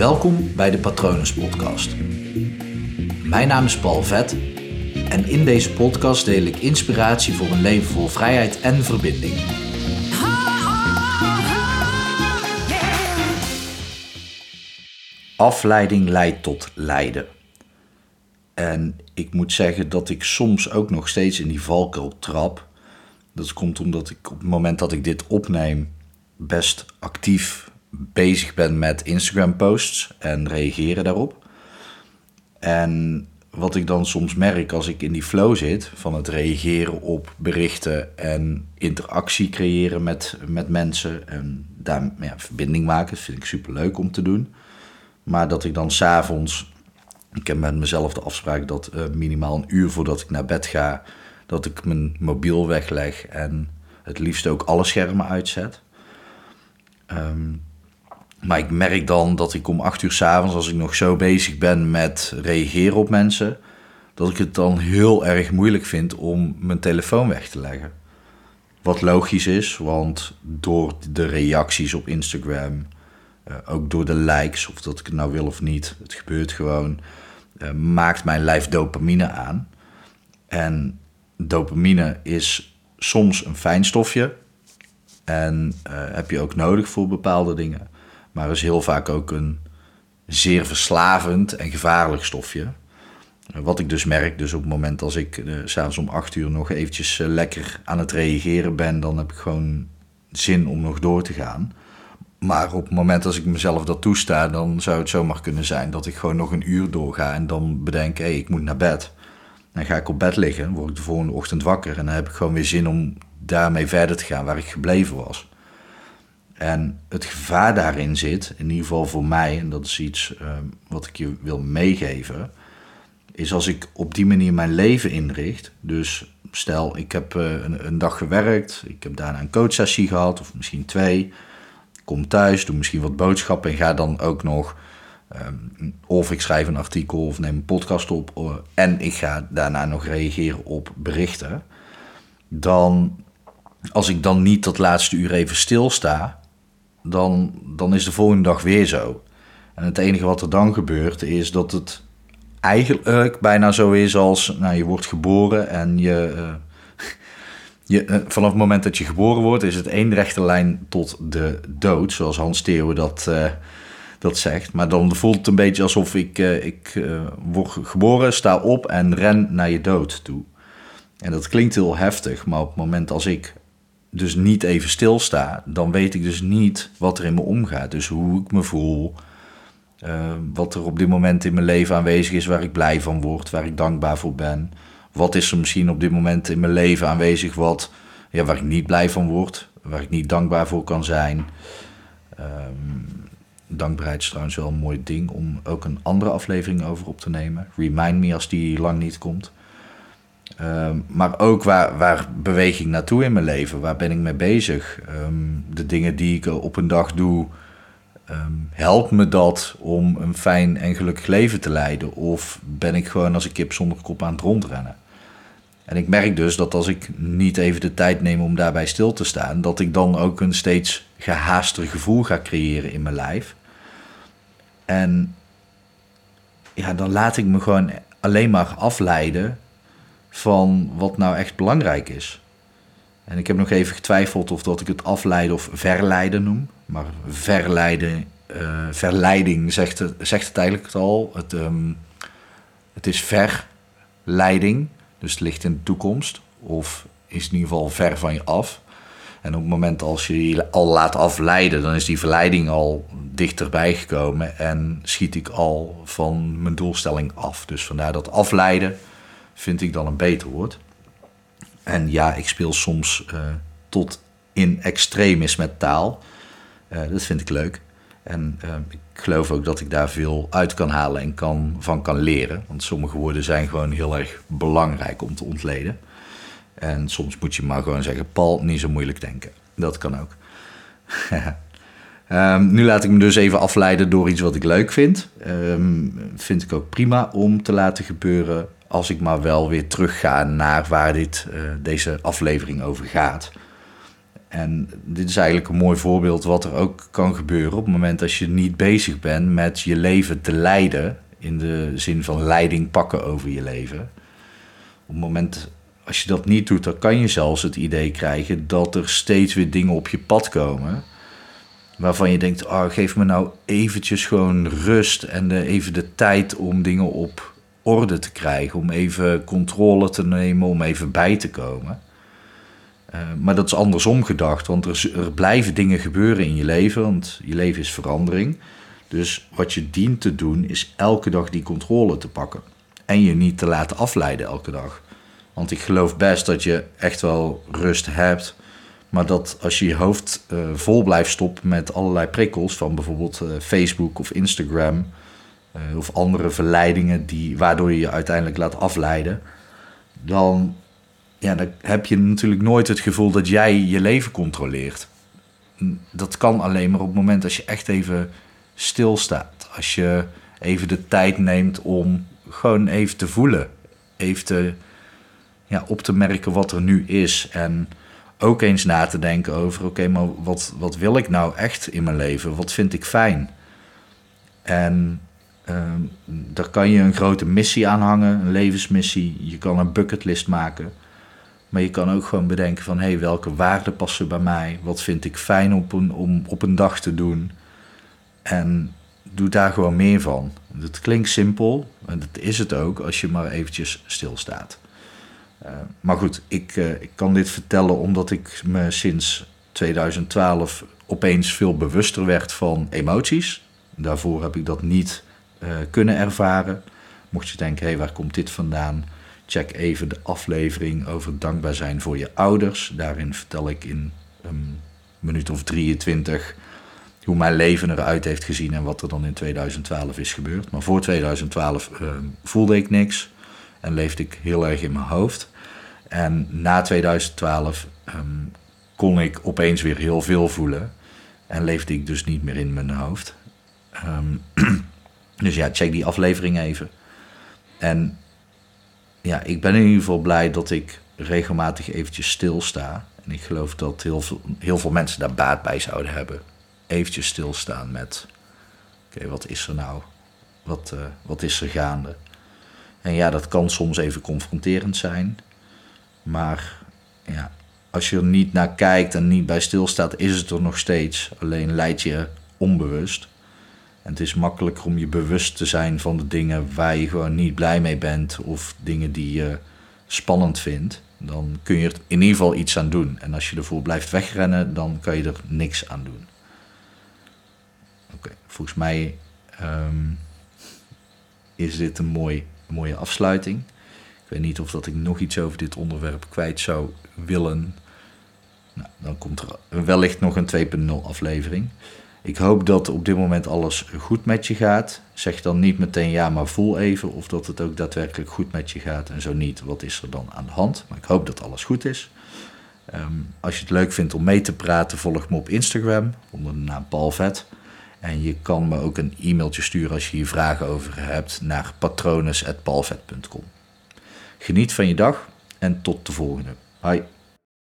Welkom bij de Patronus Podcast. Mijn naam is Paul Vet en in deze podcast deel ik inspiratie voor een leven vol vrijheid en verbinding. Afleiding leidt tot lijden. En ik moet zeggen dat ik soms ook nog steeds in die valkuil trap. Dat komt omdat ik op het moment dat ik dit opneem best actief bezig ben met Instagram posts en reageren daarop. En wat ik dan soms merk als ik in die flow zit van het reageren op berichten en interactie creëren met, met mensen en daar ja, verbinding maken, vind ik super leuk om te doen. Maar dat ik dan s'avonds, ik heb met mezelf de afspraak dat uh, minimaal een uur voordat ik naar bed ga, dat ik mijn mobiel wegleg en het liefst ook alle schermen uitzet. Ehm, maar ik merk dan dat ik om acht uur s'avonds, als ik nog zo bezig ben met reageren op mensen, dat ik het dan heel erg moeilijk vind om mijn telefoon weg te leggen. Wat logisch is, want door de reacties op Instagram, uh, ook door de likes, of dat ik het nou wil of niet, het gebeurt gewoon, uh, maakt mijn lijf dopamine aan. En dopamine is soms een fijn stofje en uh, heb je ook nodig voor bepaalde dingen. Maar is heel vaak ook een zeer verslavend en gevaarlijk stofje. Wat ik dus merk, dus op het moment als ik uh, s'avonds om acht uur nog eventjes uh, lekker aan het reageren ben, dan heb ik gewoon zin om nog door te gaan. Maar op het moment als ik mezelf dat toesta, dan zou het zomaar kunnen zijn dat ik gewoon nog een uur doorga en dan bedenk, hé, hey, ik moet naar bed. Dan ga ik op bed liggen, word ik de volgende ochtend wakker en dan heb ik gewoon weer zin om daarmee verder te gaan waar ik gebleven was. En het gevaar daarin zit, in ieder geval voor mij, en dat is iets uh, wat ik je wil meegeven, is als ik op die manier mijn leven inricht. Dus stel, ik heb uh, een, een, dag gewerkt, ik heb daarna een coachsessie gehad, of misschien twee. Kom thuis, doe misschien wat boodschappen en ga dan ook nog, um, of ik schrijf een artikel of neem een podcast op, uh, en ik ga daarna nog reageren op berichten. Dan, als ik dan niet dat laatste uur even stilsta, dan, dan is de volgende dag weer zo. En het enige wat er dan gebeurt is dat het eigenlijk bijna zo is als nou, je wordt geboren en je, uh, je uh, vanaf het moment dat je geboren wordt is het één rechte lijn tot de dood, zoals Hans Theo dat, uh, dat zegt. Maar dan voelt het een beetje alsof ik, ik word geboren, sta op en ren naar je dood toe. En dat klinkt heel heftig, maar op het moment als ik dus niet even stilsta, dan weet ik dus niet wat er in me omgaat. Dus hoe ik me voel, uh, wat er op dit moment in mijn leven aanwezig is, waar ik blij van word, waar ik dankbaar voor ben. Wat is er misschien op dit moment in mijn leven aanwezig wat, ja, waar ik niet blij van word, waar ik niet dankbaar voor kan zijn. Um, dankbaarheid is trouwens wel een mooi ding om ook een andere aflevering over op te nemen. Remind me als die lang niet komt. Um, maar ook waar, waar beweeg ik naartoe in mijn leven? Waar ben ik mee bezig? Um, de dingen die ik op een dag doe, um, helpt me dat om een fijn en gelukkig leven te leiden? Of ben ik gewoon als een kip zonder kop aan het rondrennen? En ik merk dus dat als ik niet even de tijd neem om daarbij stil te staan, dat ik dan ook een steeds gehaaster gevoel ga creëren in mijn lijf. En ja, dan laat ik me gewoon alleen maar afleiden van wat nou echt belangrijk is. En ik heb nog even getwijfeld of dat ik het afleiden of verleiden noem. Maar verleiden, uh, verleiding zegt het, het eigenlijk al. Het, um, het is verleiding, dus het ligt in de toekomst. Of is in ieder geval ver van je af. En op het moment als je je al laat afleiden, dan is die verleiding al dichterbij gekomen en schiet ik al van mijn doelstelling af. Dus vandaar dat afleiden vind ik dan een beter woord. En ja, ik speel soms uh, tot in extremis met taal. Uh, dat vind ik leuk. En uh, ik geloof ook dat ik daar veel uit kan halen en kan, van kan leren. Want sommige woorden zijn gewoon heel erg belangrijk om te ontleden. En soms moet je maar gewoon zeggen: Paul, niet zo moeilijk denken. Dat kan ook. um, nu laat ik me dus even afleiden door iets wat ik leuk vind. Um, vind ik ook prima om te laten gebeuren als ik maar wel weer terugga naar waar dit, uh, deze aflevering over gaat. En dit is eigenlijk een mooi voorbeeld wat er ook kan gebeuren op het moment dat je niet bezig bent met je leven te leiden. In de zin van leiding pakken over je leven. Op het moment als je dat niet doet, dan kan je zelfs het idee krijgen dat er steeds weer dingen op je pad komen. Waarvan je denkt, oh, geef me nou eventjes gewoon rust en even de tijd om dingen op orde te krijgen. Om even controle te nemen, om even bij te komen. Uh, maar dat is andersom gedacht, want er, blijven dingen gebeuren in je leven, want je leven is verandering. Dus wat je dient te doen, is elke dag die controle te pakken. En je niet te laten afleiden elke dag. Want ik geloof best dat je echt wel rust hebt. Maar dat als je je hoofd uh, vol blijft stoppen met allerlei prikkels van bijvoorbeeld uh, Facebook of Instagram uh, of andere verleidingen die, waardoor je je uiteindelijk laat afleiden, dan, ja, dan heb je natuurlijk nooit het gevoel dat jij je leven controleert. Dat kan alleen maar op het moment als je echt even stilstaat. Als je even de tijd neemt om gewoon even te voelen. Even ja, op te merken wat er nu is. En ook eens na te denken over: oké, maar wat, wat wil ik nou echt in mijn leven? Wat vind ik fijn? En uh, daar kan je een grote missie aan hangen, een levensmissie. Je kan een bucketlist maken. Maar je kan ook gewoon bedenken van... hé, hey, welke waarden passen bij mij? Wat vind ik fijn op een, om op een dag te doen? En doe daar gewoon meer van. Het klinkt simpel, en dat is het ook... als je maar eventjes stilstaat. Uh, maar goed, ik, uh, ik kan dit vertellen omdat ik me sinds 2012 opeens veel bewuster werd van emoties. Daarvoor heb ik dat niet kunnen ervaren. Mocht je denken, hé, hey, waar komt dit vandaan? Check even de aflevering over dankbaar zijn voor je ouders. Daarin vertel ik in een minuut of 23 hoe mijn leven eruit heeft gezien en wat er dan in 2012 is gebeurd. Maar voor 2012 voelde ik niks en leefde ik heel erg in mijn hoofd. En na 2012 um, kon ik opeens weer heel veel voelen. En leefde ik dus niet meer in mijn hoofd. Um, dus ja, check die aflevering even. En ja, ik ben in ieder geval blij dat ik regelmatig eventjes stilsta. En ik geloof dat heel veel, heel veel mensen daar baat bij zouden hebben. Eventjes stilstaan met, oké, wat is er nou? Wat, uh, wat is er gaande? En ja, dat kan soms even confronterend zijn. Maar ja, als je er niet naar kijkt en niet bij stilstaat, is het er nog steeds. Alleen leid je onbewust. En het is makkelijker om je bewust te zijn van de dingen waar je gewoon niet blij mee bent of dingen die je spannend vindt. Dan kun je er in ieder geval iets aan doen. En als je ervoor blijft wegrennen, dan kan je er niks aan doen. Oké, volgens mij um, is dit een mooi, mooie afsluiting. Ik weet niet of dat ik nog iets over dit onderwerp kwijt zou willen. Nou, dan komt er wellicht nog een 2.0 aflevering. Ik hoop dat op dit moment alles goed met je gaat. Zeg dan niet meteen ja, maar voel even of dat het ook daadwerkelijk goed met je gaat. En zo niet, wat is er dan aan de hand? Maar ik hoop dat alles goed is. Um, als je het leuk vindt om mee te praten, volg me op Instagram onder de naam Palvet. En je kan me ook een e-mailtje sturen als je hier vragen over hebt naar patrones.palvet.com. Geniet van je dag en tot de volgende. Bye.